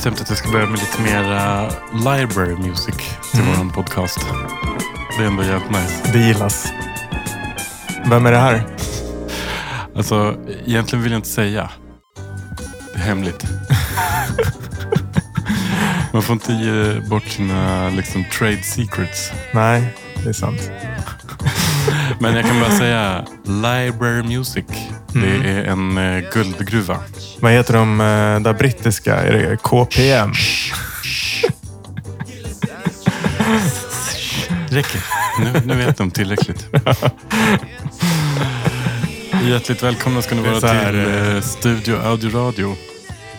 Bestämt att jag ska börja med lite mer library music till Mm. vår podcast. Det är ändå jävligt nice. Det gillas. Vem är det här? Alltså, egentligen vill jag inte säga. Det är hemligt. Man får inte ge bort sina liksom, trade secrets. Nej, det är sant. Men jag kan bara säga Library Music. Mm. Det är en eh, guldgruva. Vad heter de eh, där brittiska? Är det KPM? Räcker. Nu, nu vet de tillräckligt. Hjärtligt välkomna ska ni vara här, till eh, Studio Audio Radio.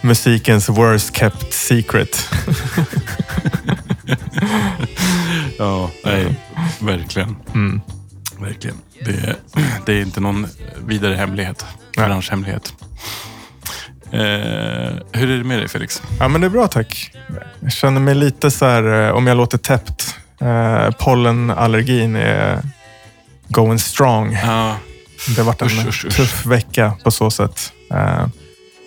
Musikens worst kept secret. Ja, nej, verkligen. Mm. verkligen. Det, är- det är inte någon vidare hemlighet. Branschhemlighet. Eh, hur är det med dig Felix? Ja, men det är bra tack. Jag känner mig lite så här, eh, om jag låter täppt. Eh, pollenallergin är going strong. Ja, Det har varit en Usch, usch, usch. tuff vecka på så sätt. Eh,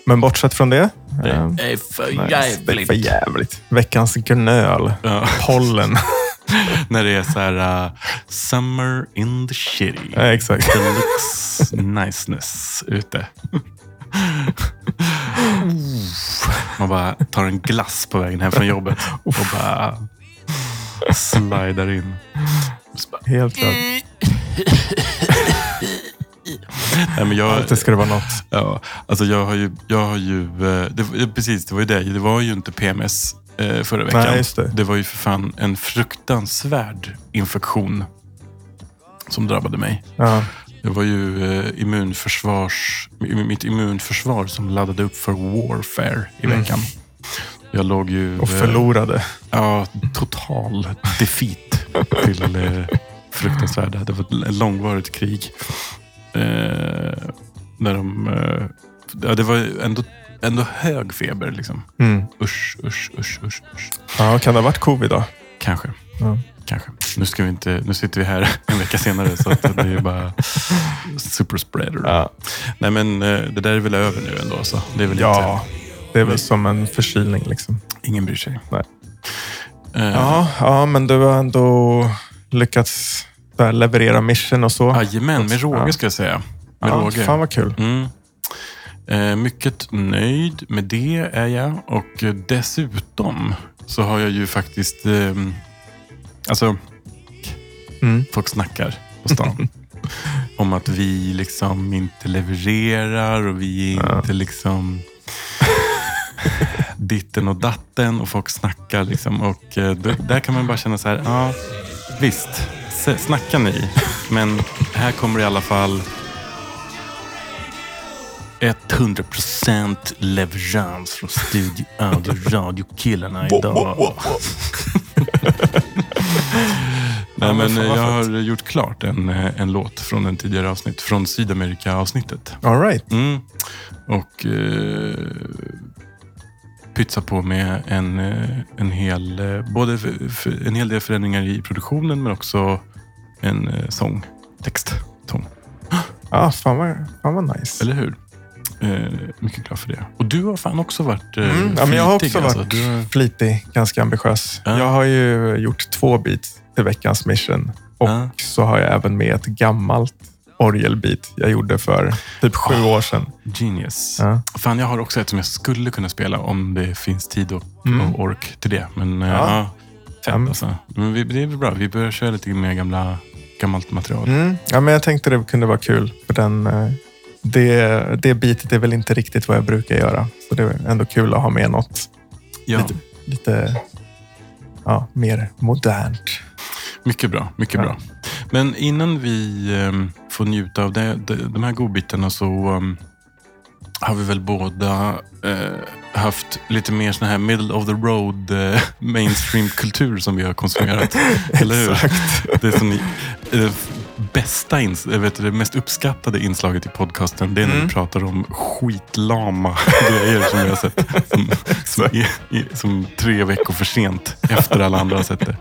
men bortsett från det. det eh, är för nice. Det är för jävligt. Veckans gnöl. Ja, Pollen. när det är så här uh, Summer in the city. Ja, exakt. Deluxe niceness ute. Man bara tar en glass på vägen hem från jobbet och bara slidar in. Bara, Helt klart. Nej, men jag, Alltid ska det vara något. ja, alltså jag har ju, jag har ju eh, det, precis det var ju det. Det var ju inte PMS eh, förra veckan. Nej, just det. det var ju för fan en fruktansvärd infektion som drabbade mig. Ja. Det var ju eh, immunförsvars, mitt immunförsvar som laddade upp för warfare i Mm. veckan. Jag låg ju... Och eh, förlorade. Ja, total defeat till eh, fruktansvärda. Det var ett långvarigt krig. Eh, när de, ja, det var ändå, ändå hög feber. Liksom. Mm. Usch, usch, usch, usch, usch. Ja, kan det ha varit covid då? Kanske. Ja. Kanske. Nu, ska vi inte, nu sitter vi här en vecka senare så att det är bara superspreader. Ja. Nej men eh, det där är väl över nu ändå. Så det är väl ja, det är väl som en förkylning liksom. ingen bryr sig. Nej. Eh, Ja, ja men du har ändå lyckats leverera mission och så. Jajamän, med råge Ja. ska jag säga. Med ja, råge. Fan vad kul. Mm. Eh, mycket nöjd med det är jag. Och dessutom så har jag ju faktiskt... Eh, alltså, Mm. folk snackar på stan. om att vi liksom inte levererar och vi är inte liksom ditten och datten och folk snackar liksom. Och eh, där kan man bara känna så här, ja visst, s- snacka ni. Men här kommer i alla fall 100% leverans från Studio Audio Radio-killarna idag. Nej, men eh, jag har gjort klart en, eh, en låt från en tidigare avsnitt, från Sydamerika-avsnittet. All right. Mm. Och eh, pytsa på med en, eh, en, hel, både f- f- en hel del förändringar i produktionen men också en eh, sång, text, sång. Ja, fan vad, fan vad nice. Eller hur? Eh, mycket glad för det. Och du har fan också varit eh, Mm, ja, men jag har flitig, också alltså. varit Du flitig, ganska ambitiös. Ja. Jag har ju gjort två beats till veckans mission. Och Ja. så har jag även med ett gammalt orgelbeat jag gjorde för typ sju år sedan. genius. Ja. Fan, jag har också ett som jag skulle kunna spela om det finns tid och, Mm. och ork till det. Men eh, Ja. ja, fett alltså. Men vi, det är väl bra. Vi börjar köra lite mer gamla, gammalt material. Mm. Ja, men jag tänkte det kunde vara kul. För den, eh, det, det bitet är väl inte riktigt vad jag brukar göra. Så det är ändå kul att ha med något Ja. lite, lite ja, mer modernt. Mycket bra. Mycket Ja. bra. Men innan vi ehm, får njuta av det, de, här godbitarna så ehm, har vi väl båda eh, haft lite mer sån här middle of the road eh, mainstream-kultur som vi har konsumerat. Eller hur? Exakt. Det som ni, det bästa, ins, jag vet, det mest uppskattade inslaget i podcasten, det är när Mm. vi pratar om skitlama grejer som vi har sett. Som, som, är, som tre veckor för sent efter alla andra har sett det.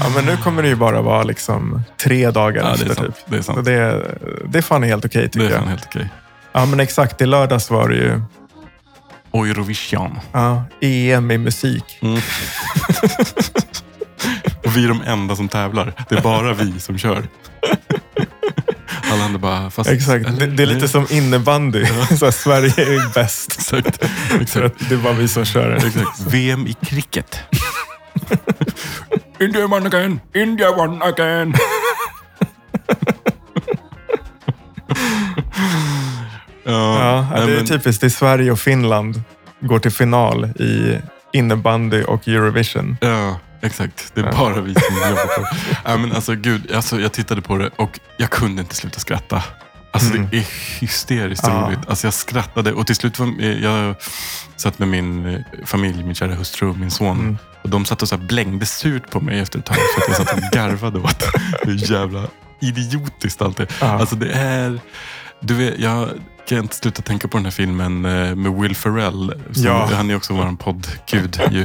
Ja, men nu kommer det ju bara vara liksom tre dagar Ja, det efter. är sant. Typ. Det är sant. det, det är fan helt okej Det tycker är fan jag. helt okej. Ja, men exakt. I lördags var det ju Eurovision. Ja, EM i musik. Mm. Och vi är de enda som tävlar. Det är bara vi som kör. Alla andra bara, fast... Exakt. eller- Det, det är lite som innebandy. Så här, Sverige är bäst. Exakt. Exakt. det är bara vi som kör. Exakt. VM i cricket. India won again! India won again! Ja, nej, det är typiskt. Det är Sverige och Finland går till final i innebandy och Eurovision. Ja, exakt. Det är bara vi som jobbar på det. ja, men alltså, gud, alltså, Jag tittade på det och jag kunde inte sluta skratta. Alltså Mm. Det är hysteriskt Ja. roligt. Alltså, jag skrattade och till slut var jag satt med min eh, familj, min kära hustru och min son. Mm. Och De satt och så blängde surt på mig efter ett tag för att jag satt och garvade åt hur jävla idiotiskt allt är. Ja. Alltså det är... Du vet, jag kan inte sluta tänka på den här filmen eh, med Will Ferrell. Ja. Han är också vår poddgud ju.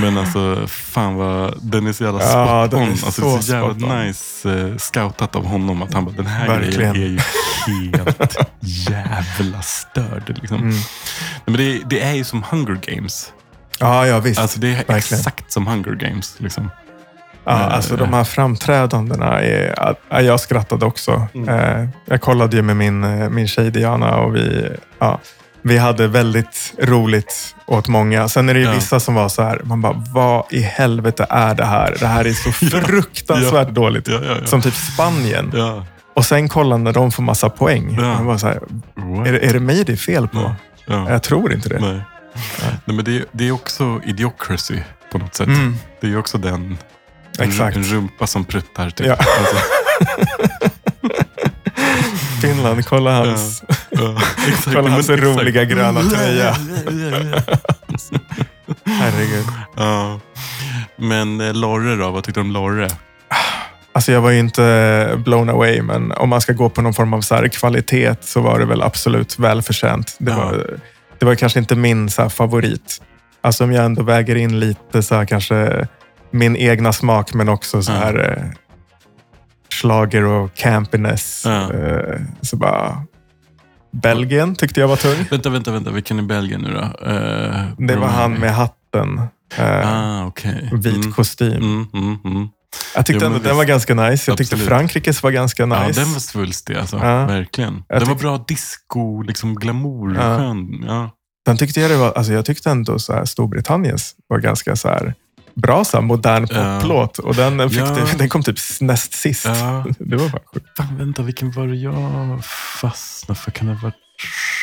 Men alltså, fan vad... Den är så jävla Ja, spot är on. Alltså, så så jävla nice eh, scoutat av honom. Att han bara, den här Verkligen. grejen är ju helt jävla störd. Liksom. Mm. Nej, Men det, det är ju som Hunger Games. Ja, ja visst. Alltså det är verkligen. exakt som Hunger Games. Liksom. Ja, alltså de här framträdandena, är, ja, jag skrattade också. Mm. Eh, Jag kollade ju med min, eh, min tjej Diana och vi, ja, vi hade väldigt roligt åt många. Sen är det ju Ja. vissa som var så här, man bara, vad i helvete är det här? Det här är så fruktansvärt dåligt. Ja, ja. Som typ Spanien. Och sen kolla när de får massa poäng. Man bara så här, är, det, är det mig det är fel på? Ja. Ja. Jag tror inte det. Nej. Nej, men det, det är också idiocracy på något sätt. Mm, Det är också den en, exakt. en rumpa som pruttar. Typ. Ja. Alltså, Finland, kolla hans, ja, kolla Men hans exakt. roliga gröna tröja. Herregud. ja. Men eh, Lorre då? Vad tyckte du om Lorre? Alltså jag var ju inte blown away, men om man ska gå på någon form av så kvalitet så var det väl absolut välförtjänt. Det Ja. var, det var kanske inte min så favorit. Alltså om jag ändå väger in lite så här kanske min egna smak, men också så här eh, schlager och campiness. Eh, så bara... Belgien tyckte jag var tung. Vänta, vänta, vänta. Vilken är Belgien nu då? Eh, Det var han med hatten. Eh, Ah, okej. vit Mm. kostym. Mm, mm, mm. Jag tyckte Jo, ändå den var ganska nice. Jag tyckte Absolut. Frankrikes var ganska nice. Ja, den var svulstig alltså. Ja. Verkligen. Jag Den var bra disco, liksom glamour, Ja. skön. Ja. Sen tyckte jag det var, alltså jag tyckte ändå så här, Storbritanniens var ganska så här, bra så här, modern poplåt. Och den, fick Ja. det, den kom typ näst sist. Ja. Det var bara sjukt. Fan, vänta, vilken var det jag fastnade för? Kan det ha varit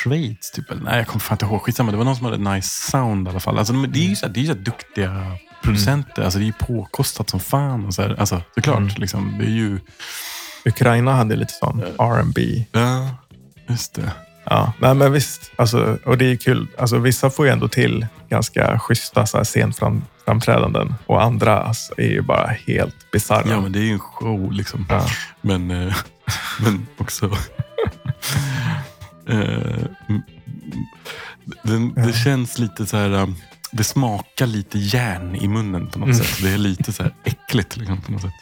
Schweiz? Typ? Eller, nej, jag kommer fan inte ihåg. Skitsamma. Det var någon som hade nice sound i alla fall. Alltså, de- det är ju så, här, det är så duktiga producenter. Alltså, det är ju påkostat som fan. Och så här. Alltså, såklart. Mm. Liksom, det är ju... Ukraina hade lite sån R&B. Ja, just det. Ja, nej men visst. Alltså, och det är kul. Alltså, vissa får ju ändå till ganska schyssta så här, scenframträdanden. Och andra alltså, är ju bara helt bisarra. Ja, men det är ju en show liksom. Ja. Men, eh, men också... eh, den, det känns lite så här... um, Det smakar lite järn i munnen på något Mm. sätt. Det är lite så här äckligt liksom, på något sätt.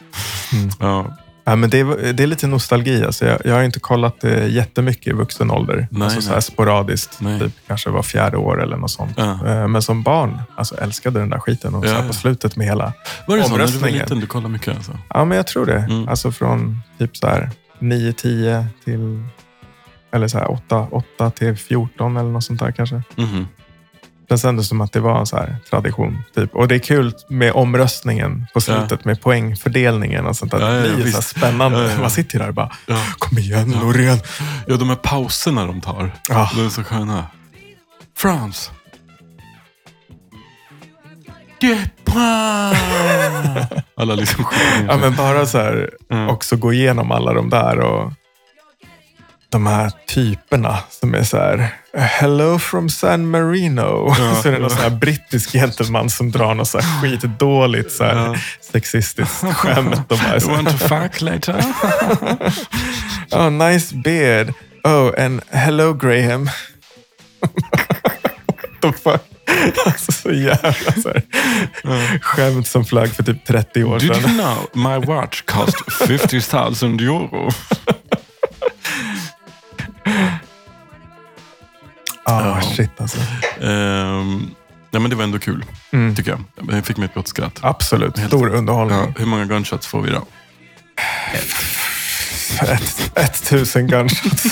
Mm. Ja, Ja, men det, är, det är lite nostalgi. Alltså, jag, jag har inte kollat det jättemycket i vuxen ålder. Nej, alltså, så här sporadiskt. Typ, kanske var fjärde år eller något sånt. Ja. Eh, Men som barn alltså, älskade den där skiten. Och så Ja, här ja. på slutet med hela... var det så när du var Omröstningen. liten? Du kollade mycket alltså? Ja, men jag tror det. Mm. Alltså från typ så här 9, 10 till... Eller så här 8, 8 till 14 eller något sånt där kanske. Mhm. Det kändes som att det var en så här tradition. Typ. Och det är kul med omröstningen på slutet med poängfördelningen och sånt där. Ja, ja, det blir så spännande. Ja, ja, ja. Man sitter där och bara, Ja. kom igen Ja. Loreen. ja, de här pauserna de tar. Ja. De är så sköna. France. Alla liksom sjunger. Ja, men bara så här, Mm. också gå igenom alla de där och de här typerna som är så här, hello from San Marino. Ja, så är det någon ja. så här brittisk gentleman som drar något så här skitdåligt så här Ja. sexistiskt skämt. Och bara You want to här, fuck later? oh, nice beard. Oh, and hello Graham. What the fuck? Alltså så jävla så här, skämt som flög för typ 30 år Did sedan. you know my watch cost 50 000 euro? Ah, Ja. shit alltså. Ehm, ja, men det var ändå kul, Mm. tycker jag. Jag fick mig ett gott skratt. Absolut. Helt- Stor underhållning. Ja, hur många gunshots får vi då? Ett, ett tusen gunshots.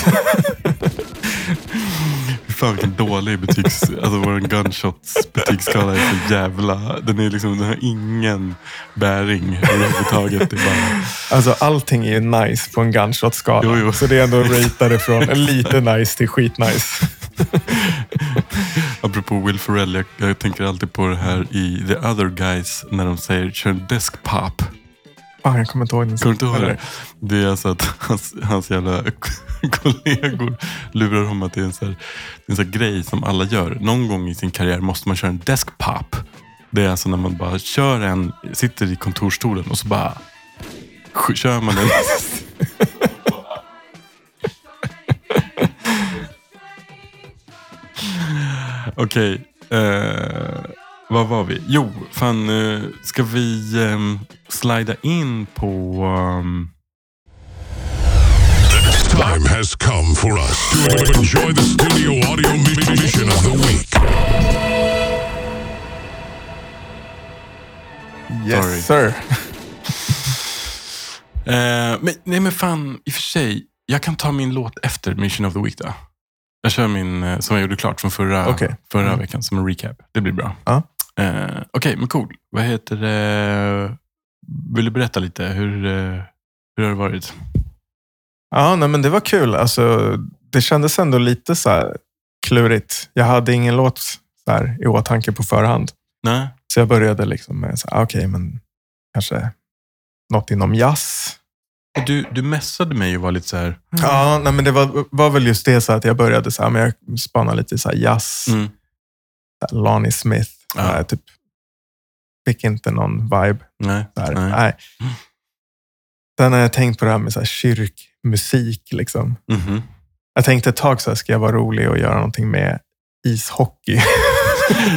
Fan vilken dålig betygs... Alltså vår gunshots betygsskala är så jävla... Den, är liksom, den har ingen bäring överhuvudtaget. Det bara... Alltså allting är ju nice på en gunshot-skala. Jo. Så det är ändå ratade från lite nice till skitnice. Apropå Will Ferrell, jag, jag tänker alltid på det här i The Other Guys när de säger kör en desk pop. Fan, jag kommer inte ihåg den. Kommer inte ihåg det? Det är alltså att hans, hans jävla kollegor lurar honom att det är en sån här, en här grej som alla gör. Någon gång i sin karriär måste man köra en desk pop. Det är alltså när man bara kör en, sitter i kontorsstolen och så bara kör man den. Okej, eh, vad var vi? Jo, fan, eh, ska vi um, slida in på... ehm, Time has come for us to enjoy the studio audio mission of the week. Yes Sorry. sir. eh, men, nej men fan, i och för sig. Jag kan ta min låt efter Mission of the Week då. Jag kör min eh, som jag gjorde klart från förra, Okej. förra Mm. veckan som en recap. Det blir bra. Ja. Eh, Okej, men cool. Vad heter det? Vill du berätta lite? Hur, eh, hur har det varit? Ja, nej, men det var kul. Alltså, det kändes ändå lite så här klurigt. Jag hade ingen låt så här, i åtanke på förhand. Nej? Så jag började liksom med, okej, men kanske något inom jazz. Du, du messade mig och var lite så här... Ja, nej, men det var, var väl just det så att jag började så här, men jag spanade lite så här jazz. Mm. Så här, Lonnie Smith. Ja. Ja. typ, fick inte någon vibe. Nej. Här. nej. Nej. Sen har jag tänkt på det här med så här kyrkmusik. Liksom. Mhm. Jag tänkte ett tag så här, ska jag vara rolig och göra någonting med ishockey.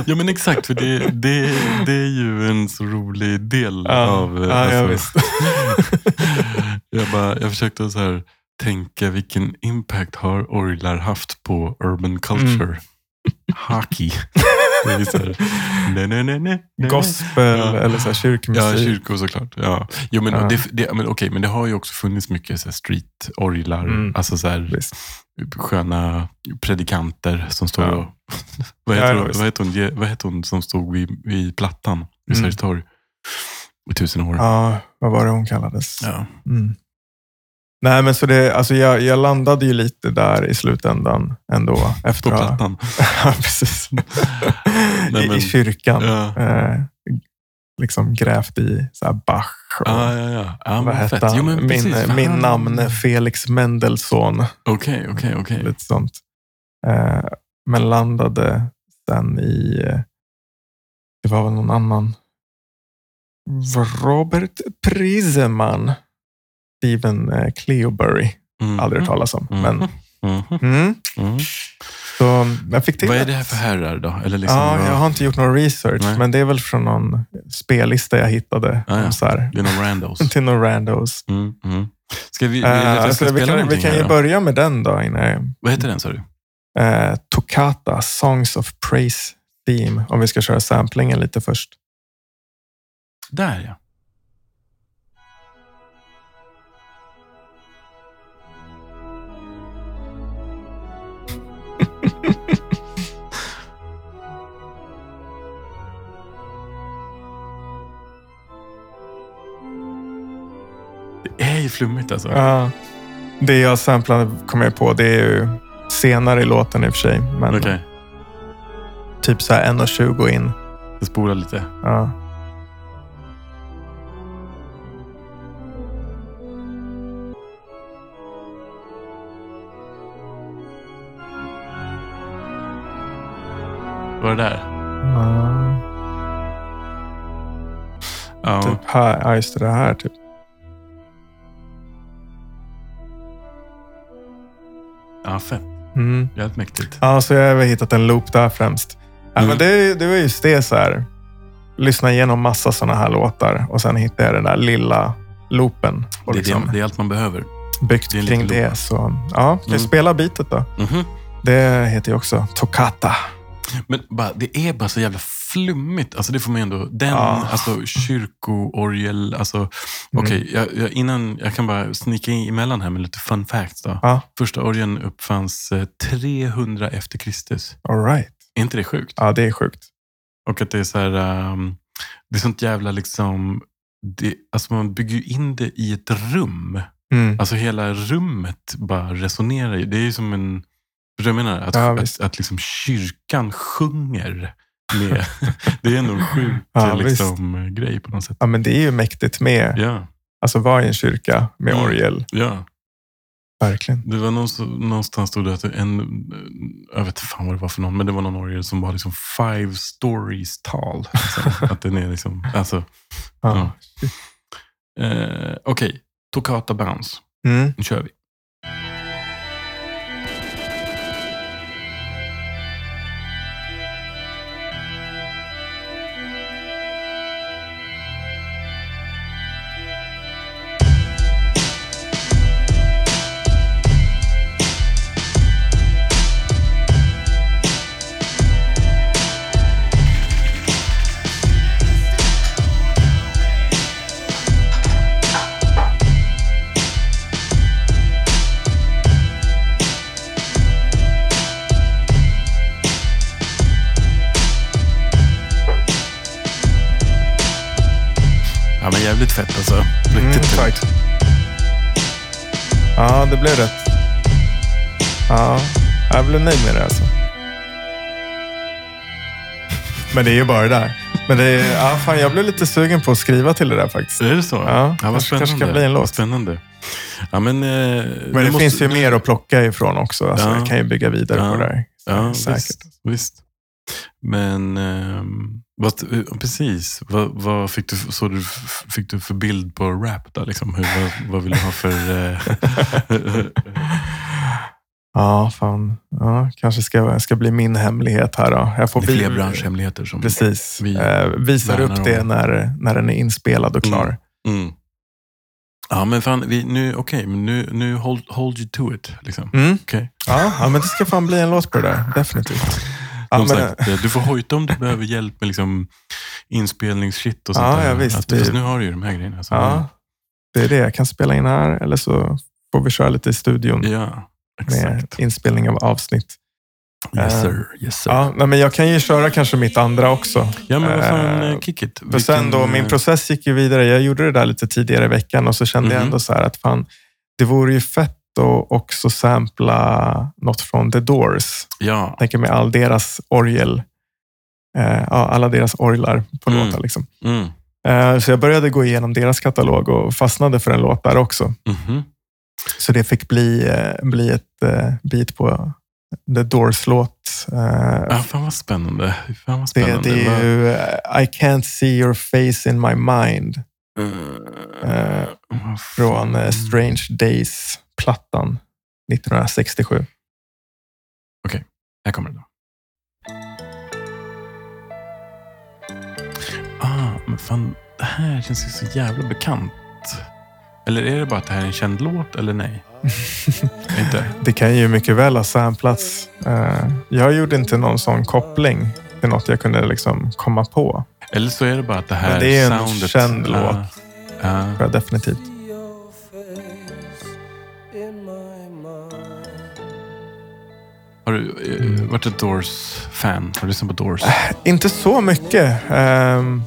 Ja men exakt, för det, det, det är ju en så rolig del Ja, av... eh, ja, ja, visst. jag, bara, jag försökte så här, tänka vilken impact har orglar haft på urban culture? Mm. Hockey. Det är så här, nej, nej, nej, nej, nej. Gospel Ja. eller så här, kyrkmusik. Ja, kyrkor såklart. Ja. Jo, men, Ja. Det, det, men, okej, men det har ju också funnits mycket så här, street-orglar. Mm. Alltså så här, Visst. sköna predikanter som står Ja. och... vad, heter hon, vad, heter hon, vad heter hon som stod vid, vid Plattan vid Mm. Sergels torg i tusen år? Ja, vad var det hon kallades? Ja. Mm. Nej, men så det, alltså jag, jag landade ju lite där i slutändan ändå. Efter På Plattan. ja, precis. Nej, I, men- I kyrkan. Ja. Eh, liksom grävt i så här Bach. Och, Ja, ja, ja. ja vad hette fett. Jo, han? men precis, min, min han- namn Felix Mendelssohn. Okej, okej, okej. Lite sånt. Eh, men landade sen i... Det var väl någon annan. Robert Priseman. Steven eh, Cleobury. Mm. Aldrig hört talas om. Mm. Men, Mhm. mm, Mm. så jag fick till Vad är det här för herrar då? Eller liksom, Ja, jag har inte gjort någon research, Nej. men det är väl från någon spellista jag hittade. Ah, ja. så här, Det är någon randos. till några randos. Mm, mm. Ska vi, vi, Eh, jag ska vi kan, vi kan ju då. börja med den då. Innan jag, Vad heter den sa du? eh, Toccata, Songs of Praise Theme. Om vi ska köra samplingen lite först. Där ja. Det är ju flummigt alltså. Ja. det jag samplade kom jag på, det är ju senare i låten i och för sig. Men Okej, typ så här 1.20 in. jag spolar lite. Ja. Det där? Ja, Ja. typ här, ja, just det, det här typ. Ja, fett. Mm. Jävligt mäktigt. Ja, så jag har väl hittat en loop där främst. Ja, Mm. men det, det var just det så här. Lyssna igenom massa sådana här låtar och sen hittade jag den där lilla loopen. Det är, liksom det, det är allt man behöver. byggt det kring det. Så, ja, ska Mm. spela bitet då? Mhm. Det heter ju också Toccata. Men bara, det är bara så jävla flummigt. Alltså det får man ändå... Den, Ja. alltså kyrkoorgel. Alltså, Okej, jag, jag, innan jag kan bara snicka in emellan här med lite fun facts. Då. Ja, Första orgeln uppfanns eh, 300 efter Kristus. all right. Är inte det sjukt? Ja, det är sjukt. Och att det är så här... ehm, det är sånt jävla liksom... Det, alltså man bygger ju in det i ett rum. Mm. Alltså hela rummet bara resonerar ju. Det är ju som en... Förstår du vad jag menar? Att, Ja, att, att liksom kyrkan sjunger med... det är ändå en sjuk Ja, liksom, grej på något sätt. Ja, men det är ju mäktigt med, Ja, alltså vara i en kyrka med Mm. orgel. ja. Verkligen. Det var någonstans, stod det att en... Jag vet fan vad det var för någon, men det var någon orgel som var liksom five stories tall. Liksom. att den är liksom... Alltså, Ja. Ja. eh, Okej, Toccata Bounce. Mm. Nu kör vi. Men det är ju bara det där. Men det är, ja, fan, jag blev lite sugen på att skriva till det där faktiskt. Är det så? Ja, vad kanske- kanske kan bli en låt. Spännande. Ja, men, eh, Men det måste- finns ju mer att plocka ifrån också. Alltså, Ja. Jag kan ju bygga vidare Ja. på det där. Ja, Säkert. visst. visst. Men ehm, vad, eh, precis, vad, vad fick, du, så du, fick du för bild på rap? Då, liksom? Hur, vad, vad vill du ha för... eh, Ja, fan. Ja, kanske ska, ska bli min hemlighet här då. Jag får det är fler vi- branschhemligheter som... Precis. vi eh, visar upp det om. när, när den är inspelad och klar. Mm. Mm. Ja, men fan, vi, nu, okej, men nu, nu hold, hold you to it. Liksom. Mm. Okej. Ja, ja, men det ska fan bli en låt på det där. Definitivt. Ja, sagt, eh, du får hojta om du behöver hjälp med liksom, inspelningsshit och sånt Ja, där. ja, visst. Att, Vi- fast nu har du ju de här grejerna. Så, ja, det är det. Jag kan spela in här eller så får vi köra lite i studion ja, med inspelning av avsnitt. Yes Eh, sir. Yes, sir. Ja, nej, men jag kan ju köra kanske mitt andra också. Ja, men vad fan, Eh, eh, kick it. För sen då, min process gick ju vidare. Jag gjorde det där lite tidigare i veckan och så kände jag Mhm. ändå så här att fan, det vore ju fett att också sampla något från The Doors. Ja, Jag tänker med all deras orgel, ja, alla deras orglar på Mm. låtar. Liksom. mm. Så jag började gå igenom deras katalog och fastnade för en låt där också. Mhm. Så det fick bli, eh, bli ett eh, bit på The Doors-låt. Ja, fan vad spännande. Fan vad det, spännande. det Vad- är ju eh, I can't see your face in my mind. Fan. från Strange Days-plattan 1967. Här kommer den då. Ah, men fan, det här känns ju så jävla bekant. Eller är det bara att det här är en känd låt, eller nej? Inte? Det kan ju mycket väl ha samplats. Eh, Jag gjorde inte någon sån koppling till något jag kunde liksom komma på. Eller så är det bara att det här Men det är en soundet... känd Ja, låt. ja. Tror jag definitivt. Har du eh, varit ett Doors-fan? Har du lyssnat på Doors? Inte så mycket. ehm,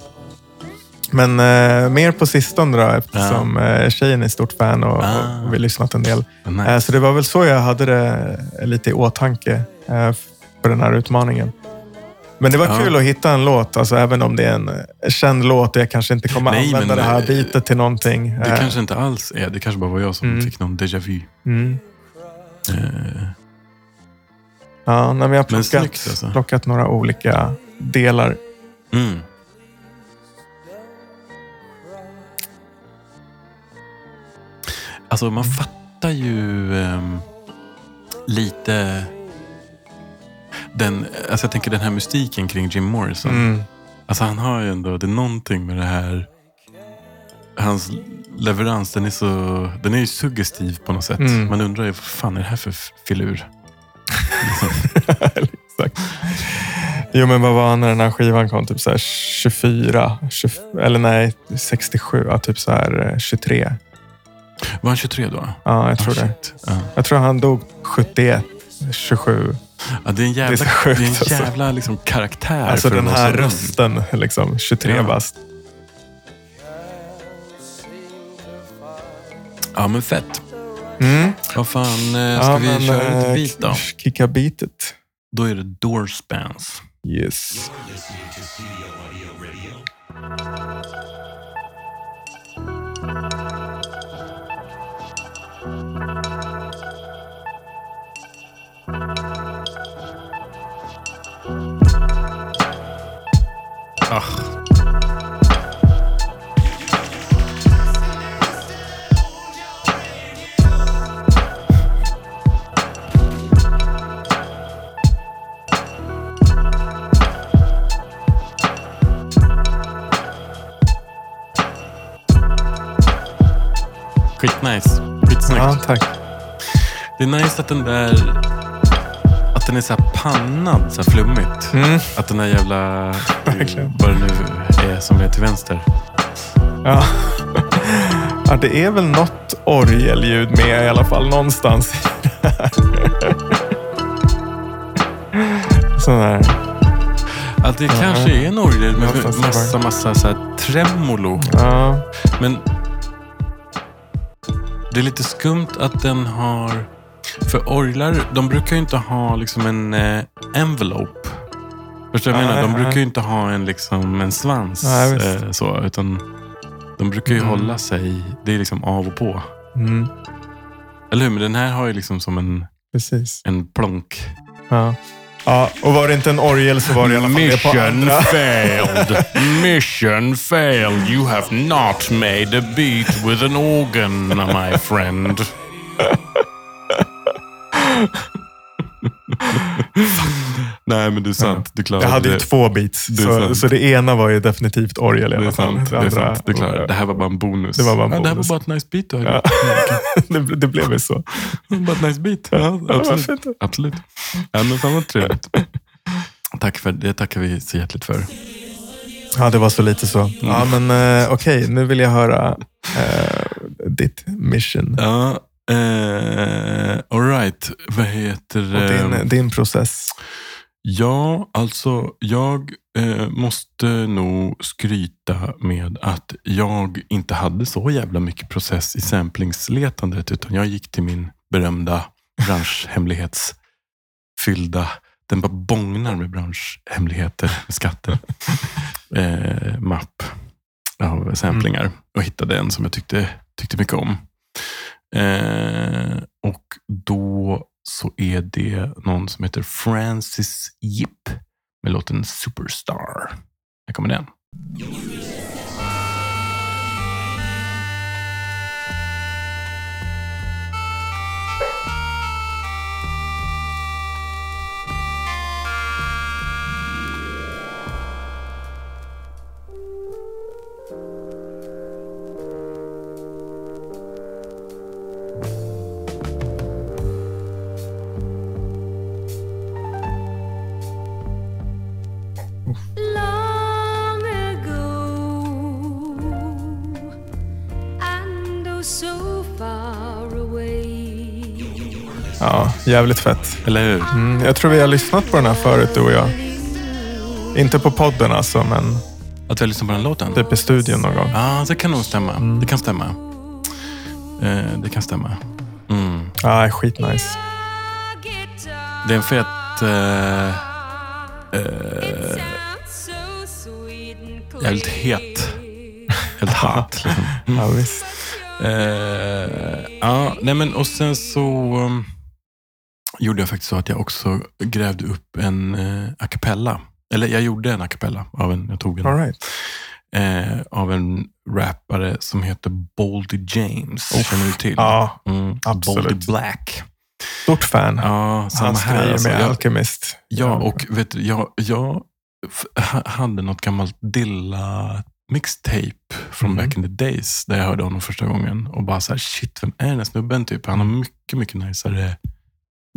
Men eh, mer på sistone då eftersom eh, tjejen är stort fan och, Ah. och vi har lyssnat en del. Nice. Eh, Så det var väl så jag hade det lite i åtanke eh, för den här utmaningen. Men det var Ja. kul att hitta en låt, alltså även om det är en eh, känd låt och jag kanske inte kommer Nej, använda det här eh, bitet till någonting. Det Eh, kanske inte alls är. Det kanske bara var jag som Mm. fick någon déjà vu. mm. Eh, Ja, nej, men jag har plockat, snyggt, alltså. plockat några olika delar. mm. Alltså man fattar ju ehm, lite den, alltså jag tänker den här mystiken kring Jim Morrison. Mm. Alltså han har ju ändå, det är någonting med det här. Hans leverans, den är, så, den är ju suggestiv på något sätt. Mm. Man undrar ju, vad fan är det här för filur? Exakt. Jo, men vad var han när den här skivan kom? Typ så här 24, 20, eller nej, 67, ja, typ så här eh, 23. Var han 23 då? Ja, jag tror Ah, det. Ja. Jag tror han dog 71, 27. Ja, det är en jävla, Det är sjukt, det är alltså. en jävla liksom, karaktär. Alltså den här rösten, liksom 23 Ja. bast. Ja, men fett. Mm. Vad fan, eh, ska Ja, vi men, köra lite eh, beat då? Kicka beatet. Då är det Doorspans. Yes. Skitnice. Skitsnyggt. Ja, tack. Det är nice att den där... Att den är så här pannad, så här flummigt. Mm. Att den där jävla... Verkligen. Vad det nu är som är till vänster. Ja. ja, det är väl något orgelljud med i alla fall någonstans. i det här. Sån här. Att det kanske är en orgel med Ja, massa, massa så här tremolo. Ja, Men det är lite skumt att den har... För orglar, de brukar ju inte ha liksom en eh, envelope. Förstår du vad jag menar? De brukar ju inte ha en, liksom, en svans. Nej, visst. eh, så, utan de brukar ju Mm. hålla sig, det är liksom av och på. mm, Eller hur? Men den här har ju liksom som en, precis. en plonk. Ja. ja, och var det inte en orgel så var det i alla fall det på andra. failed. Mission failed. You have not made a beat with an organ, my friend. Nej, men det är sant. Du klarar Jag hade ju det. två beats, det är så, sant. så det ena var ju definitivt orgel i Det är alla fall. sant. Det är andra- sant. Du klarar det. Det här var bara en bonus. Det var bara en ja, Det här var bonus. bara ett nice beat. du Ja. det, det blev ju så. bara ett nice beat. Ja, Ja, det var absolut. fint. absolut. Ja, men fan vad trevligt. Tack för det. tackar vi så hjärtligt för. Ja, det var så lite så. Mm. Ja, men eh, okej, nu vill jag höra eh, ditt mission Ja, eh, all right. Vad heter... eh, din, din process. Ja, alltså jag eh, måste nog skryta med att jag inte hade så jävla mycket process i samplingsletandet, utan jag gick till min berömda branschhemlighetsfyllda, den bara bångnar med branschhemligheter, med skatter, eh, mapp av samplingar och hittade en som jag tyckte, tyckte mycket om. Eh, och då så är det någon som heter Francis Yip med låten Superstar. Här kommer den. Jävligt fett. Eller hur? Mm, jag tror vi har lyssnat på den här förut, du och jag. Inte på podden alltså, men Att vi har lyssnat på den låten? typ i studion någon gång. Ja, det kan nog stämma. Det kan stämma. Eh, det kan stämma. Mm. Ja, skitnice. Det är en fet... Eh, eh, jävligt het. Helt hot. Liksom. Ja, visst. Eh, ja, nej men och sen så um, gjorde jag faktiskt så att jag också grävde upp en uh, a cappella. Eller jag gjorde en a cappella. Av en, jag tog en, All right. eh, av en rappare som heter Boldy James. Känner du till? Ja, Mm, absolut. Boldy Black. stort fan. Ja, samma Hans här. grejer Alltså. med Jag, Alchemist. ja, och vet du, jag, jag hade något gammalt Dilla mixtape från Mhm. back in the days. Där jag hörde honom första gången. Och bara så här, shit, vem är den här snubben? Typ. Han har mycket, mycket najsare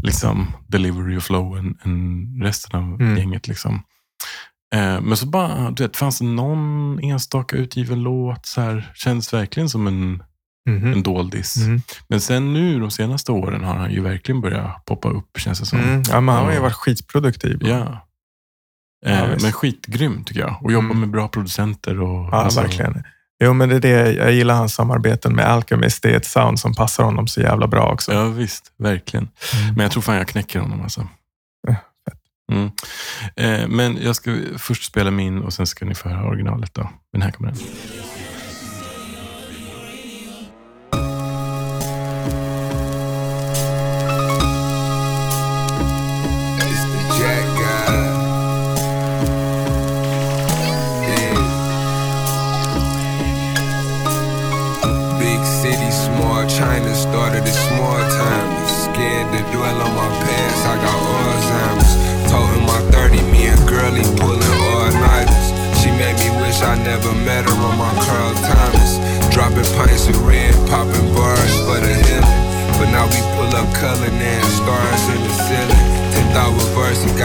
liksom, delivery och flow än, än resten av Mm. gänget. Liksom. Eh, men så bara, du vet, fanns det någon enstaka utgiven låt. Så här, känns verkligen som en, Mhm. en doldis. Mm. Men sen nu de senaste åren har han ju verkligen börjat poppa upp känns det som. Mm. Ja, men han har ju Ja. varit skitproduktiv. Ja. Ja, Eh, visst. men skitgrym tycker jag. Och jobbar Mm. med bra producenter. Och, Ja, alltså, verkligen. Jo, men det är det. Jag gillar hans samarbeten med Alchemist. Det är ett sound som passar honom så jävla bra också. Ja, visst. Verkligen. Mm. Men jag tror fan jag knäcker honom alltså. Mm. Eh, men jag ska först spela min och sen ska ni få höra originalet. då. Men här kommer den.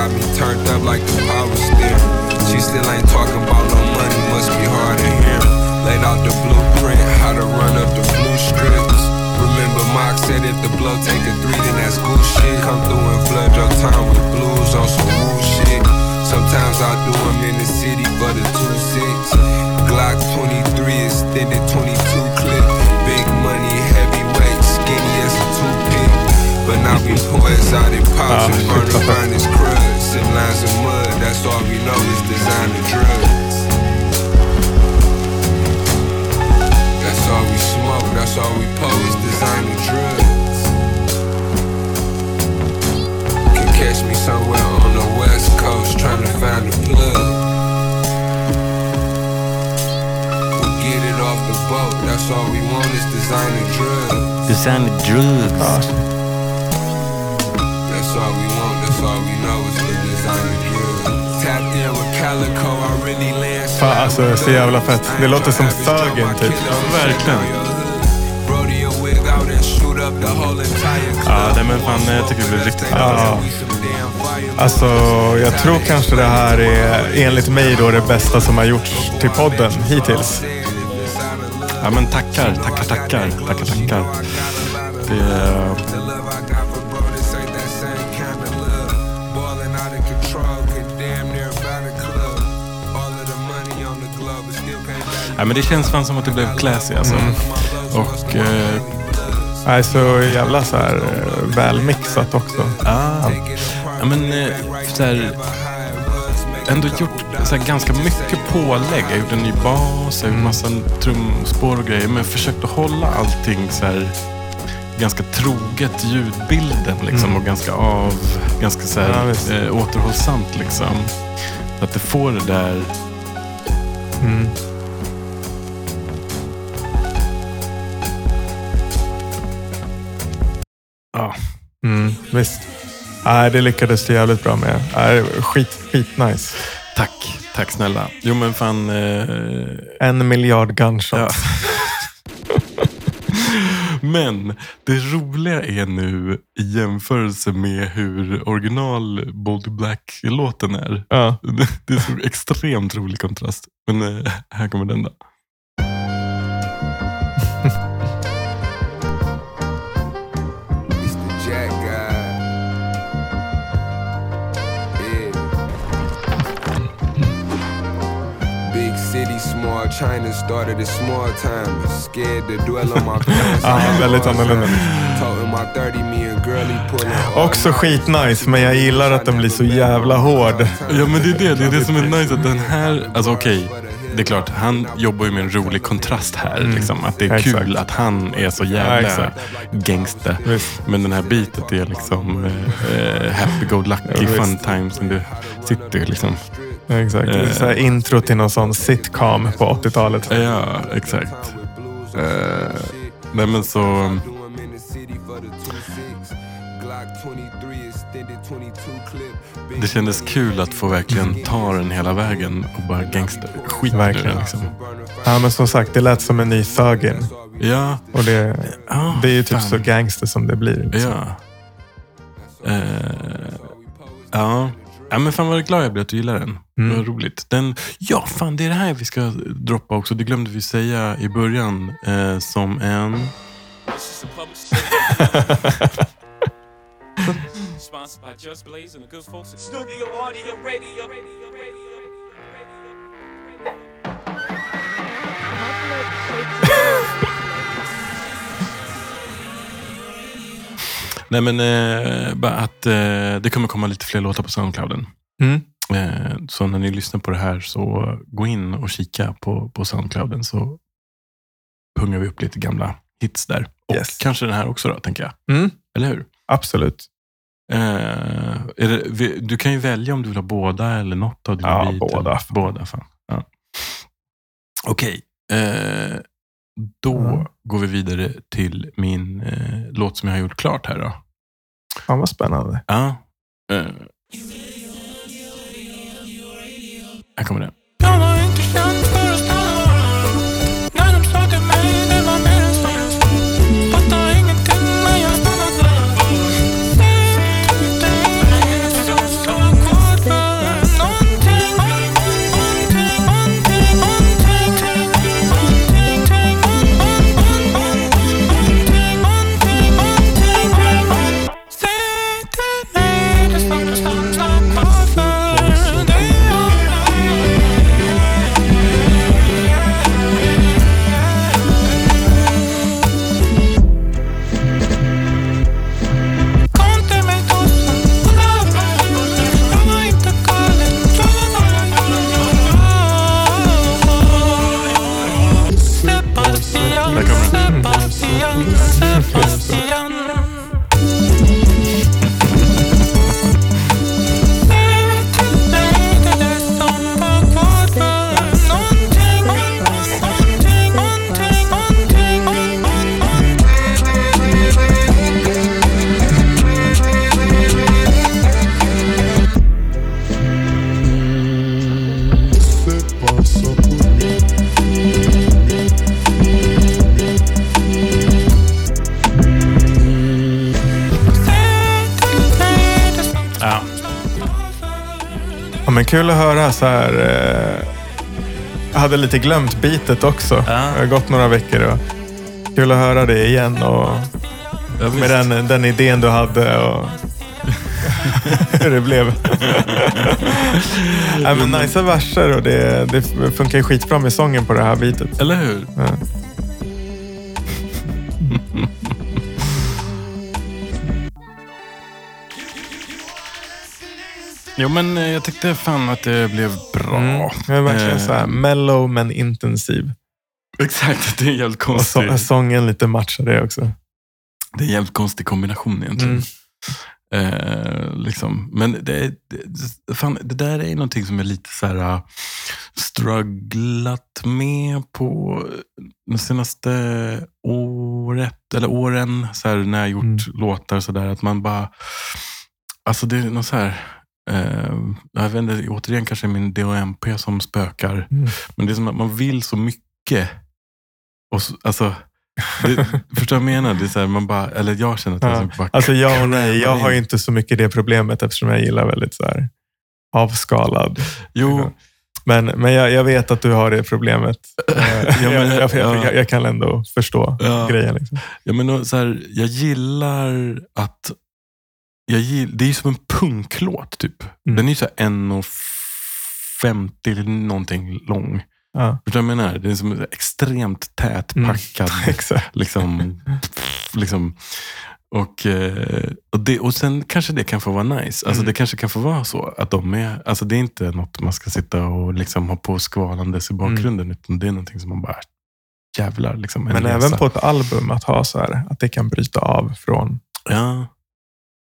Got me turned up like the power steering. She still ain't talking about no money, must be hard to hear. Laid out the blueprint, how to run up the blue strips. Remember Mock said if the blow take a three, then that's cool shit. Come through and flood your town with blues on some woo shit. Sometimes I do them in the city for the 2-6. Glock 23, extended 22 clip. Big money, heavyweight, skinny as a toothpick. But now we pour exotic pops and ah. shit, burn the finest crud. Sip lines of mud, that's all we know is designer drugs. That's all we smoke, that's all we pose, designer drugs. Can catch me somewhere on the west coast trying to find a plug. We'll get it off the boat, that's all we want is designer drugs. Design drugs. Ja, Fan, alltså, så jävla fett. Det låter som Thuggen, typ. Ja, verkligen. Ja, nej, men fan, jag tycker det blir riktigt bra. Ja. Alltså, jag tror kanske det här är enligt mig då det bästa som har gjorts till podden hittills. Ja, men tackar, tackar, tackar, tackar, tackar. Det, ja, men det känns fan som att det blev classy alltså. Och eh, Nej, så jävla så här eh, välmixat också. ja, ja, men eh, så här, ändå gjort så här, ganska mycket pålägg. Jag gjort en ny bas, jag har gjort massa trumspår och grejer. Men jag försökte hålla allting så här ganska troget ljudbilden liksom, Mm. och ganska av, ganska så Ja, här, visst. eh, återhållsamt liksom. Så att det får det där Mm. Mm, visst. Nej, det lyckades du jävligt bra med. Nej, skit, skit nice. Tack, tack snälla. Jo men fan. Eh, En miljard gunshot. ja. men det roliga är nu i jämförelse med hur original Bold Black-låten är. Ja. Det- Det är så extremt rolig kontrast. Men eh, här kommer den då. City, small China started a small time. Scared to dwell on my past. Ja, väldigt annorlunda. Toting my 30, me and girlie pulling all Också skitnice, men jag gillar att den blir så jävla hård. Ja men det är det, det är det som är nice. Att den här, alltså okej. Det är klart, han jobbar ju med en rolig kontrast här. Liksom, att det är Mm. Exakt. kul att han är så Ja, jävla exakt. gangster. Visst. Men den här bitet är liksom eh, eh, happy go lucky Ja, fun times in the city. Liksom. Exakt. Det är så här intro till någon sån sitcom på 80-talet. Ja, exakt. Eh, nej men så... Det kändes kul att få verkligen ta den hela vägen och bara gangster. Skit Verkligen. liksom. Ja, men som sagt, det lät som en ny Thugin. Ja, Och det, ja det är ju typ fan. så gangster som det blir. liksom. Ja. Eh, ja. Ja, men fan vad glad jag blev att du gillar den. Mm. Vad roligt. Den, ja, fan det är det här vi ska droppa också. Det glömde vi säga i början. Eh, som en... Nej men eh, att eh, det kommer komma lite fler låtar på Soundclouden. Mm. Eh, så när ni lyssnar på det här så gå in och kika på, på Soundclouden så pungar vi upp lite gamla hits där. Och Yes. kanske den här också då, tänker jag. Mm. Eller hur? Absolut. Eh, det, du kan ju välja om du vill ha båda eller något av dina Ja, beat, båda. Båda, fan. Ja. Okej. Eh, då Mm. går vi vidare till min eh, låt som jag har gjort klart här. Då. Fan vad spännande. Ja. Uh. Här kommer den. Men kul att höra så här. Eh, jag hade lite glömt bitet också. Ja. Det har gått några veckor. Och kul att höra det igen. Och Ja, med den, den idén du hade och hur det blev. ja, men nice verser och det, det funkar ju skitbra med sången på det här bitet. Eller hur? Ja. Jo, men eh, jag tyckte fan att det blev bra. Mm. Det verkligen Eh, så här mellow men intensiv. Exakt, det är jävligt Och så, sången lite matchar det också. det är en jävligt konstig kombination egentligen. Mm. Eh, liksom. Men det, det, fan, det där är någonting som jag lite så här uh, strugglat med på de senaste året, eller åren, så här, när jag gjort Mm. låtar så där, att man bara, alltså det är något så här, eh, jag vet inte, återigen kanske min DHMP som spökar, Mm. men det är som att man vill så mycket. Och så, alltså, det, förstår du vad jag menar? Det är så här, man bara, eller jag känner att jag Ja. bara Alltså jag och nej, jag har inte så mycket det problemet eftersom jag gillar väldigt så här avskalad. Jo, Men, men jag, jag vet att du har det problemet. Eh, Ja, men- jag, jag, ja. jag, jag kan ändå förstå Ja. grejen. Liksom. Ja, men så här, jag gillar att... Jag gill, det är som en punklåt typ. Mm. Den är så här 1,50 eller någonting lång. Ja, Förstår du vad jag menar? Den är som extremt tätpackad. exakt. liksom, liksom. Och, eh, och, det, och sen kanske det kan få vara nice. Alltså Mm. Det kanske kan få vara så att de är... Alltså det är inte något man ska sitta och liksom ha på skvalandes i bakgrunden. Utan det är någonting som man bara... Jävlar, liksom. en Men resa. även på ett album att ha så här, att det kan bryta av från Ja.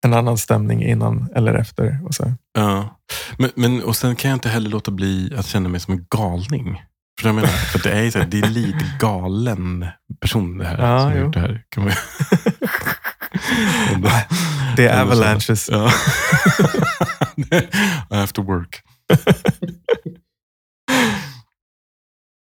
En annan stämning innan eller efter. Och så. Ja, men, men, och sen kan jag inte heller låta bli att känna mig som en galning. Vad jag menar? För det är, så här, det är lite galen person det här Ja, som jo. gjort det här. Kan man... Det är avalanches. Ja. I have to work.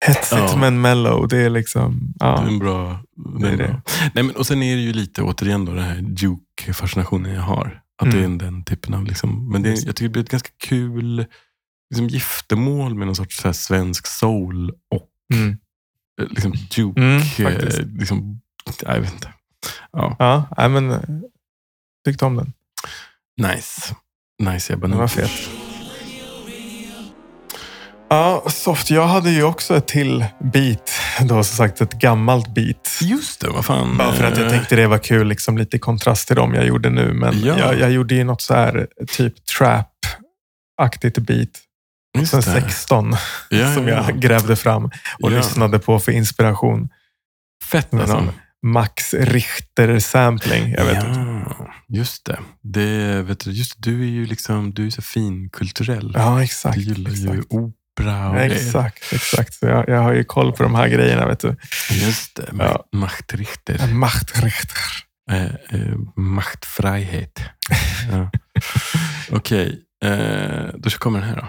Hetsigt Ja. men mellow. Det är liksom... Det är Ja. en bra... Det är bra. Nej, men, och sen är det ju lite återigen då den här Duke-fascinationen jag har. Att det är Mm. den typen av... Liksom, men det, är- jag tycker det blir ett ganska kul liksom, giftermål med någon sorts så här, svensk soul och Mm. eh, liksom, juke. Mm, eh, liksom, jag vet inte. Ja, Ja, nej, men tyckte om den. nice. Nice Ebba. Den var fet. Ja, soft. Jag hade ju också ett till beat. Då som sagt ett gammalt beat. Just det, vad fan. Bara för att jag eh, tänkte det var kul, liksom lite kontrast till dem jag gjorde nu. Men Ja. jag, jag gjorde ju något så här typ trap-aktigt beat. Sen det. 16 Ja, som ja, jag ja. grävde fram och lyssnade på för inspiration. Fett alltså. någon Max Richter-sampling. Jag vet inte. just det. det vet du, just du är ju liksom, du är så finkulturell. Ja, exakt. du gillar ju exakt. opera grejer. Exakt, exakt. Jag, jag har ju koll på de här grejerna. Vet du. Just det, Ja. Machtrichter. Macht Richter. Eh, eh, machtfrihet. ja. Okej, eh, då kommer den här då.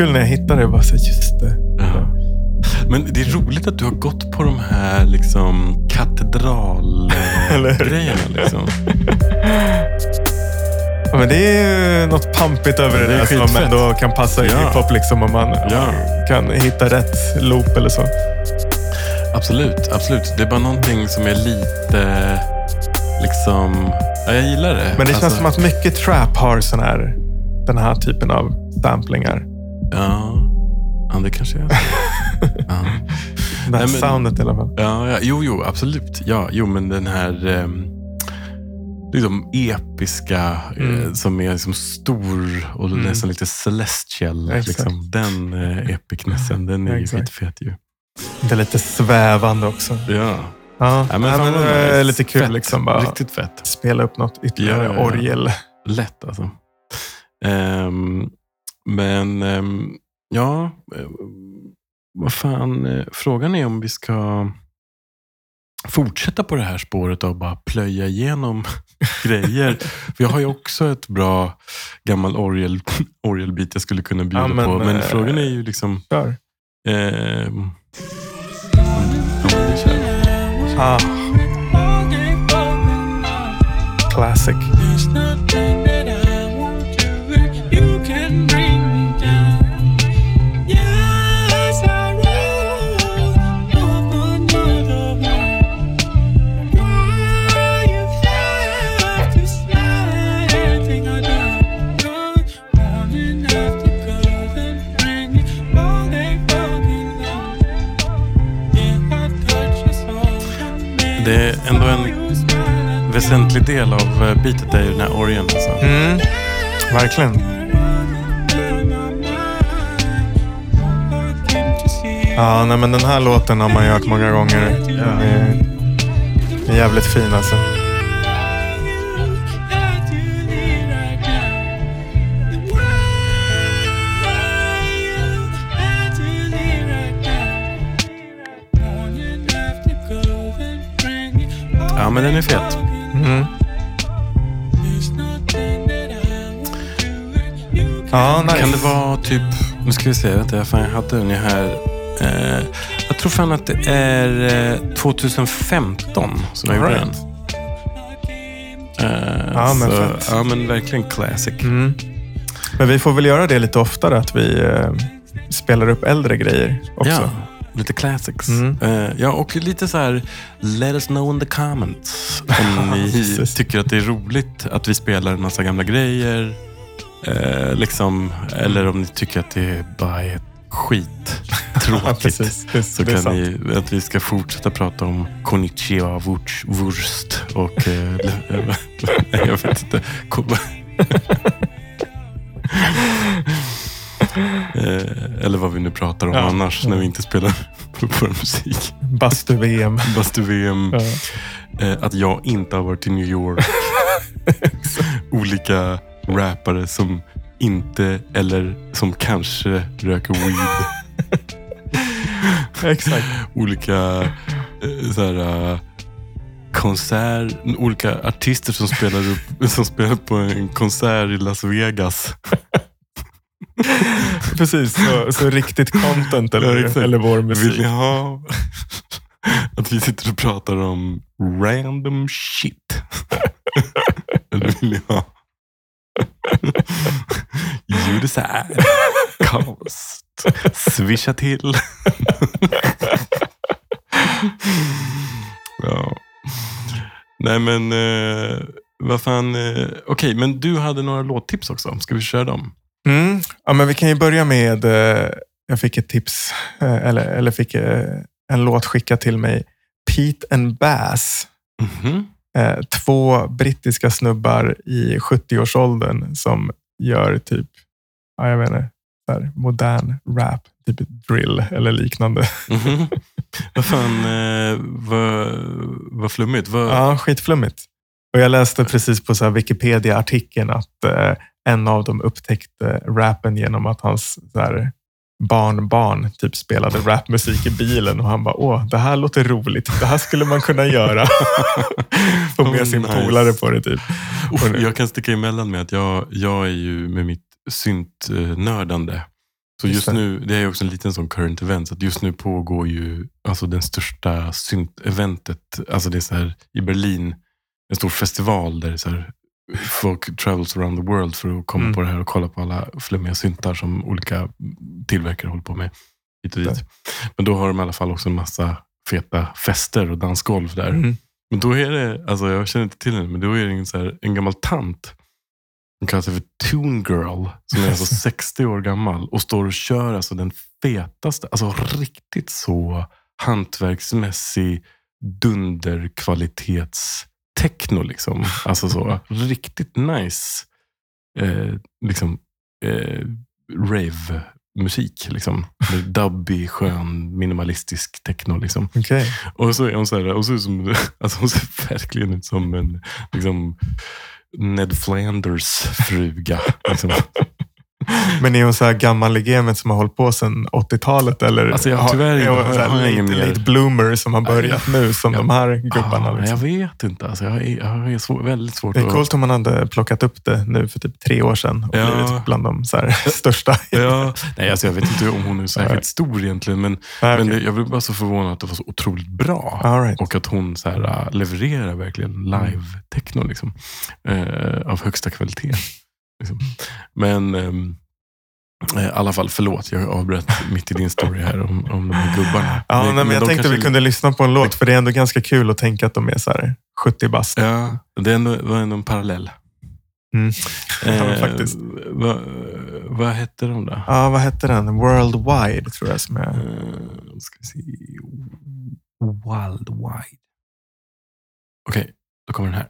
Kul när jag hittade det. Bara så, just det. Ja. Men det är roligt att du har gått på de här liksom katedral-grejerna. Liksom. Ja, men det är ju något pampigt över det, Det är där som ändå kan passa i Ja. hiphop. Liksom, om man Ja. kan hitta rätt loop eller så. Absolut, absolut. Det är bara någonting som är lite liksom... Ja, jag gillar det. Men det känns Alltså, som att mycket trap har sån här, den här typen av samplingar. Ja, ja det kanske är så. ja. Det här Nej, men- soundet i alla fall. Ja, ja, jo, jo, absolut. Ja, jo, men den här ehm, liksom episka Mm. eh, som är liksom stor och Mm. nästan lite celestial. Exakt. Liksom, den eh, epicnessen, den är ju skitfet ju. Det är lite svävande också. Ja, Ja, ja men, men, det är nice. lite kul Fett. liksom. Bara Riktigt fett. spela upp något ytterligare Ja, ja, ja. orgel. Lätt alltså. Ehm, men ehm, ja, eh, vad fan. eh, frågan är om vi ska fortsätta på det här spåret och bara plöja igenom grejer. För jag har ju också ett bra gammal orgel, orgelbit jag skulle kunna bjuda Ja, men, på. Men eh, frågan är ju liksom... Kör. vi kör. Ah, classic. Det är ändå en väsentlig del av eh, beatet är ju den här orgeln. Alltså. Mm, verkligen. Ja, nej, men den här låten har man ju hört många gånger. Den är, är jävligt fin alltså. Ja, men den är fet. Mm. Ja, nice. Kan det vara typ, nu ska vi se, vänta, fan, jag hade den här. Eh, jag tror fan att det är eh, 2015 som jag gjorde den. Eh, Ja, men så, ja, men verkligen classic. Mm. Men vi får väl göra det lite oftare, att vi eh, spelar upp äldre grejer också. Ja, lite classics. Mm. Eh, ja, och lite så här, let us know in the comments om ni Precis. tycker att det är roligt att vi spelar en massa gamla grejer. Eh, liksom, eller om ni tycker att det bara är skit tråkigt. precis. Det, Så är kan ni, att vi ska fortsätta prata om konnichiwa, wurst, wurst och... Nej, jag vet inte. Eh, eller vad vi nu pratar om Ja. annars när vi inte spelar vår musik. Bastu-VM. Bastu-VM. Ja. Eh, att jag inte har varit i New York. Olika rappare som inte eller som kanske röker weed. Exakt. olika eh, så här, eh, konsert, olika artister som spelar, upp, som spelar på en konsert i Las Vegas. Precis, så, så riktigt content Ja, eller, exakt. eller vår Vill musik. ni ha att vi sitter och pratar om random shit? Eller vill ni ha Ljud isär, konst, swisha till. ja. Nej men, eh, vad fan. Eh, Okej, men du hade några låttips också. Ska vi köra dem? Mm. Ja, men vi kan ju börja med, eh, jag fick ett tips, eh, eller, eller fick eh, en låt skickad till mig. Pete and Bass. Mhm. Eh, två brittiska snubbar i 70-årsåldern som gör typ, ja, jag vet inte, modern rap, typ drill eller liknande. Mhm. Vad fan, vad, vad flummigt. Vad, Ja, skitflummigt. Och jag läste precis på så Wikipedia-artikeln att en av dem upptäckte rappen genom att hans här, barnbarn typ spelade rapmusik i bilen och han bara, åh, det här låter roligt. Det här skulle man kunna göra. Få med Oh, sin nice. polare på det typ. Uff, Och nu- jag kan sticka emellan med att jag, jag är ju med mitt syntnördande. Så Just just nu, det är också en liten sån current event, så att just nu pågår ju alltså den största synt-eventet. Alltså det är så här i Berlin, en stor festival där det är så här, folk travels around the world för att komma Mm. på det här och kolla på alla flummiga syntar som olika tillverkare håller på med. Hit och dit. Men då har de i alla fall också en massa feta fester och dansgolv där. Mm. Men då är det, alltså jag känner inte till henne, men då är det en, så här, en gammal tant. Hon kallar sig för Toon Girl, som är alltså 60 år gammal och står och kör alltså den fetaste, alltså riktigt så hantverksmässig dunderkvalitets-techno. Liksom. Alltså så riktigt nice eh, liksom, eh, rave-musik. Liksom. Med Dubbig, skön, minimalistisk techno. Liksom. Okej. Och så är hon så här, och så som, alltså hon ser verkligen ut som en liksom, Ned Flanders fruga. Liksom. Men är hon så här gammal i gamet som har hållit på sedan 80-talet? Eller Alltså, jag tyvärr är hon så här jag late, late bloomer som har börjat nu, som de här gubbarna? Ah, Liksom. Jag vet inte. Alltså, jag, jag har svår, väldigt svårt Det är coolt om man hade plockat upp det nu för typ tre år sedan och Ja. blivit bland de så största. Ja, nej, alltså jag vet inte om hon är särskilt stor egentligen, men, Ah, men jag blev bara så förvånad att det var så otroligt bra. Right. Och att hon så här, äh, levererar verkligen live-techno liksom, eh, av högsta kvalitet. Liksom. Men ehm, eh, i alla fall, förlåt, jag avbröt mitt i din story här om, om de här gubbarna. Ja, nej, men jag tänkte vi kunde lyssna på en låt, för det är ändå ganska kul att tänka att de är så här 70 bast. Ja, det var ändå en parallell. Mm. Eh, Ja, faktiskt. Vad, vad hette de då? Ja, vad hette den? Worldwide tror jag som är. Eh, ska vi se. Wild Wide. Okej, då kommer den här.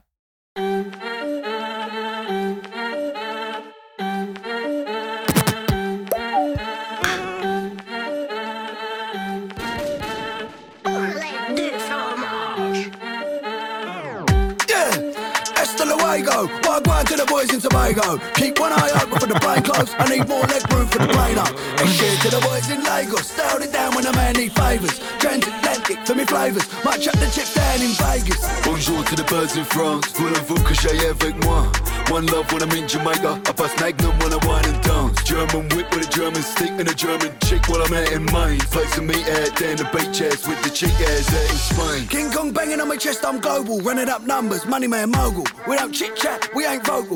I go the boys in Tobago. Keep one eye open for the plane close. I need more leg room for the plane up. And shit to the boys in Lagos. Stowed it down when a man need favours. Transatlantic for me flavours. Might chuck the chips down in Vegas. Bonjour to the birds in France. Voulez-vous que j'aille avec moi? One love when I'm in Jamaica. I pass Magnum when I wine and dance. German whip with a German stick and a German chick while I'm out in Maine. Play some meat out in the beach ass with the chick ass out in Spain. King Kong banging on my chest, I'm global. Running up numbers, money man mogul. We don't chit chat, we ain't vocal.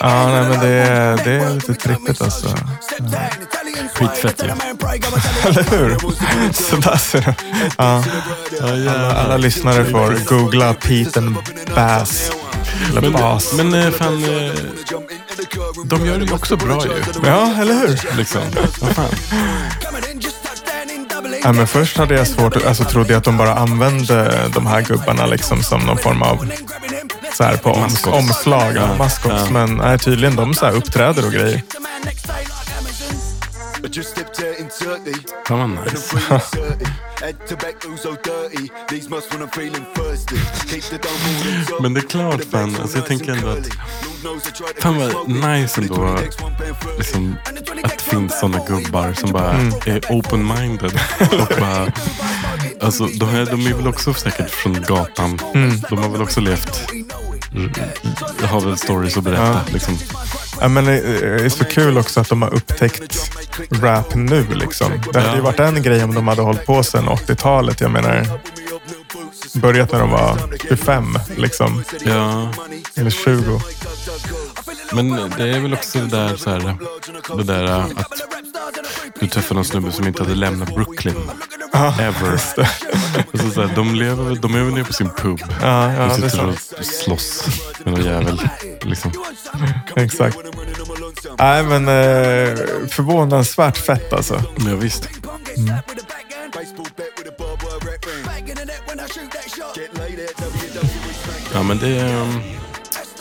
Ja, nej, men det är- det är lite trippigt alltså. Italian Skitfett ju. Eller hur? Sådär ser det. Ja. Alla, alla lyssnare får googla Pete and Bass. Eller Men, bas. men eh, fan, eh, de gör det ju också bra ju. Ja, eller hur? Liksom. Vad fan. Ja, men först hade jag svårt, alltså trodde jag att de bara använde de här gubbarna liksom som någon form av så här på Maskots. omslag. Ja, Ja, maskots. ja. Men nej, tydligen de så här uppträder och grejer. Fan vad nice. top. Men det är klart, fan. Alltså, jag tänker ändå att... Fan vad nice ändå. Liksom, att det finns sådana gubbar som bara är open-minded. Och bara, alltså, de, är, de är väl också säkert från gatan. De har väl också levt... Jag har väl stories att berätta. Liksom. Ja, men det är så kul också att de har upptäckt rap nu. Liksom. Det hade ju varit en grej om de hade hållit på sedan 80-talet. Jag menar, börjat när de var 25 liksom. Ja, eller 20. men det är väl också det där, så här, det där att du träffar någon snubbe som inte hade lämnat Brooklyn. Ever. Alltså, så här, de, lever, de är väl nere på sin pub. Ja, ja, de det är sitter sant. och slåss med någon jävel. Liksom. Exakt. Nej, men eh, förvånansvärt fett alltså. Ja, visst. Ja, men det är um,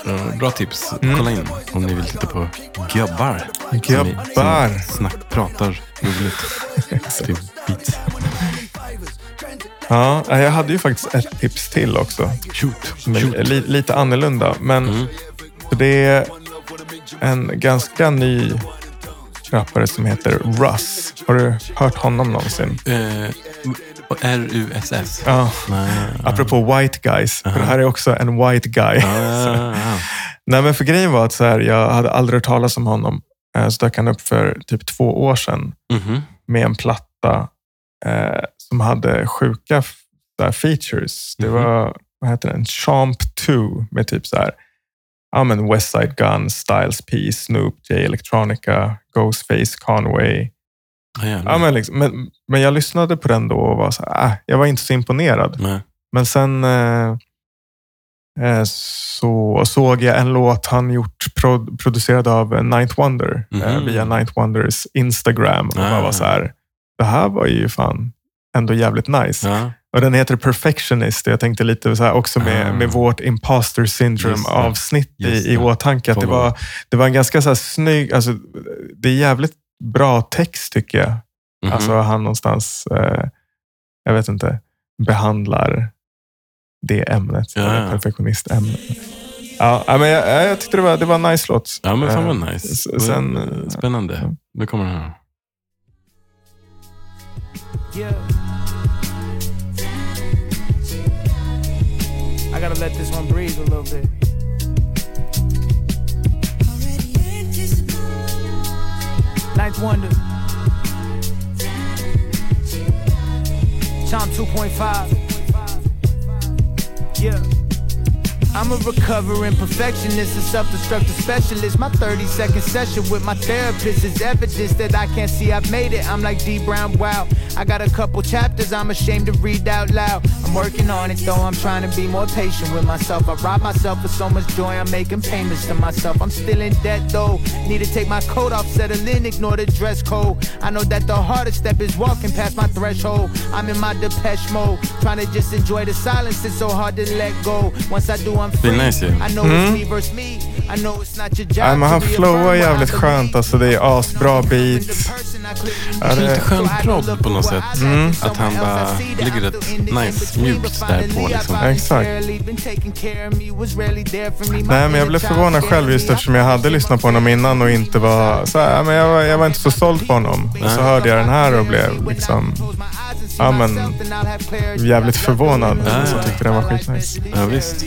uh, bra tips. Kolla in om ni vill titta på gubbar. Gubbar. Som snack, pratar roligt. Till beats. Ja, jag hade ju faktiskt ett tips till också. Shoot. Shoot. li, lite annorlunda. Men det är en ganska ny rappare som heter Russ. Har du hört honom någonsin? Eh, R-U-S-S. Ja. Nej. Apropå white guys. För det här är också en white guy. Ah, ah. Nej, men för grejen var att så här, jag hade aldrig hört talas om honom. Eh, Så dök han upp för typ två år sedan Mhm. med en platta eh, som hade sjuka här, features. Det Mhm. var, vad heter den? Champ 2 med typ så här, ja men West Side Gun, Styles P, Snoop, J Electronica, Ghostface, Conway. Ah. Ja, men, liksom, men, men jag lyssnade på den då och var så här, äh, jag var inte så imponerad. Nej. Men sen eh, eh, så såg jag en låt han gjort pro, producerad av Ninth Wonder eh, Mhm. via Ninth Wonders Instagram. Och Ah. var så här, det här var ju fan ändå jävligt nice. Ja. Och den heter Perfectionist. Jag tänkte lite så här också med, Ah. med vårt imposter syndrome Just avsnitt Just i, i åtanke. Att det, var, det var en ganska så här snygg, alltså, det är jävligt bra text tycker jag. Mhm. Alltså han någonstans, eh, jag vet inte, behandlar det ämnet. Ja. Perfektionistämnet. Ja, men jag, jag tyckte det var, det var en nice låt. ja, men fan Eh, vad nice. s- Sen, eh, Spännande. Nu kommer den här. Yeah. I gotta let this one breathe a little bit. Ninth Wonder. Tom 2.5. Yeah. I'm a recovering perfectionist, a self-destructive specialist. My 30 second session with my therapist is evidence that I can't see I've made it. I'm like D Brown, wow. I got a couple chapters I'm ashamed to read out loud. I'm working on it though, I'm trying to be more patient with myself. I rob myself of so much joy, I'm making payments to myself. I'm still in debt though. Need to take my coat off, settle in, ignore the dress code. I know that the hardest step is walking past my threshold. I'm in my Depeche mode, trying to just enjoy the silence. It's so hard to let go. Once I do, I'm Det är nice ju. Job. Ja, men han flowar jävligt skönt. Alltså, det är asbra beats. Ja, det, Lite skön prodd på något sätt. Att han bara ligger rätt nice, mjukt där på liksom. Exakt. Nej, men jag blev förvånad själv just eftersom jag hade lyssnat på honom innan och inte var så här, men jag, var, jag var inte så såld på honom. Och så hörde jag den här och blev liksom, ja men, jävligt förvånad. Ja, Så tyckte den var skitnice. Ja, visst.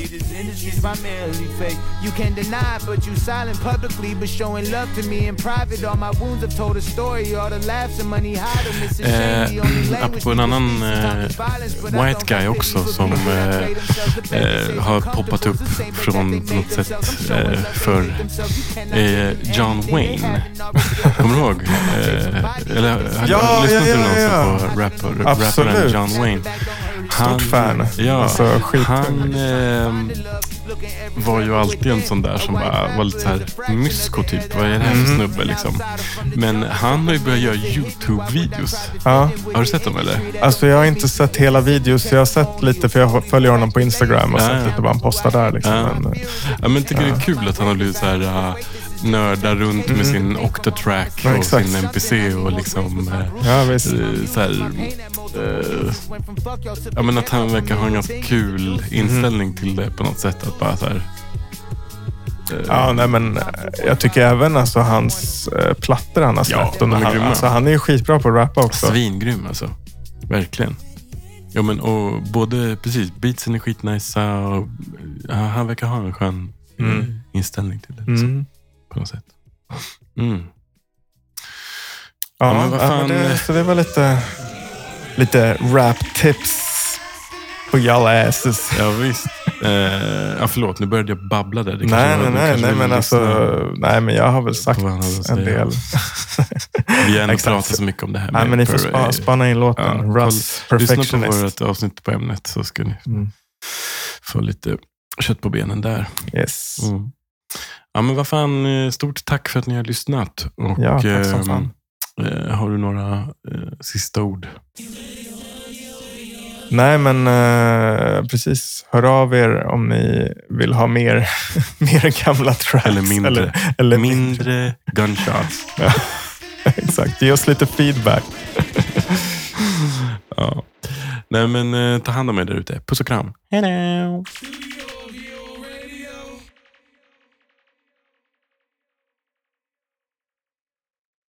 You can deny it, but you silent publicly, but showing love to me in private. All my wounds have told a story. All the laughs and money hide them. It's a shame. The only Eh, language apropå en annan eh, white guy också som eh, eh, har poppat upp från något sätt eh, för eh, John Wayne. Kommer du ihåg? Eh, eller har Ja, du lyssnat ja, ja, någonsin ja. på rapper, rapparen John Wayne? Stort fan. Ja, Alltså, han, eh, var ju alltid en sån där som bara var lite så här mysko typ. Vad är det här för Mhm. snubbe liksom? Men han har ju börjat göra YouTube-videos. Ja. Har du sett dem eller? Alltså jag har inte sett hela videos. Jag har sett lite, för jag följer honom på Instagram och Ja, sett ja. lite vad han postar där. Liksom. Ja. Men, eh, Ja, men tycker det är kul att han har blivit så här uh, nördar runt med sin Octatrack Ja, och sin NPC och liksom eh, ja, visst. eh, så här, eh, ja, men att han verkar ha en ganska kul inställning till det på något sätt. Att bara så här, eh, Ja, nej, men jag tycker även alltså, hans eh, plattor han har Ja, släppt. är han, grymma. alltså, han är ju skitbra på att rappa också. Svingrym alltså. Verkligen. Ja, men, och både, precis, beatsen är skitnice och ja, han verkar ha en skön Mm. inställning till det. Liksom, Mm. På något sätt. Mm. Ja, Ja, men vad ja, fan, det, så det var lite, lite rap-tips på y'all asses. Ja, visst. Eh, ja, förlåt, nu började jag babbla där. Det Nej, nej, nej, nej, men alltså, nej, men jag har väl sagt en del. Vi har ändå pratat så mycket om det här. Nej, men ni får spa, spana in låten. Ja, Russ, koll- Lyssna på Perfectionist. vårt avsnitt på ämnet så ska ni Mm. få lite kött på benen där. Yes. Mm. Ja, men vad fan, eh, stort tack för att ni har lyssnat. Och, Ja, tack som ehm, fan. eh, har du några eh, sista ord? Nej, men eh, precis. Hör av er om ni vill ha mer, mer gamla tracks. Eller mindre. Eller, eller Mindre gunshots. Ja, exakt. Ge oss lite feedback. ja. Nej, men eh, ta hand om er där ute. Puss och kram. Hej!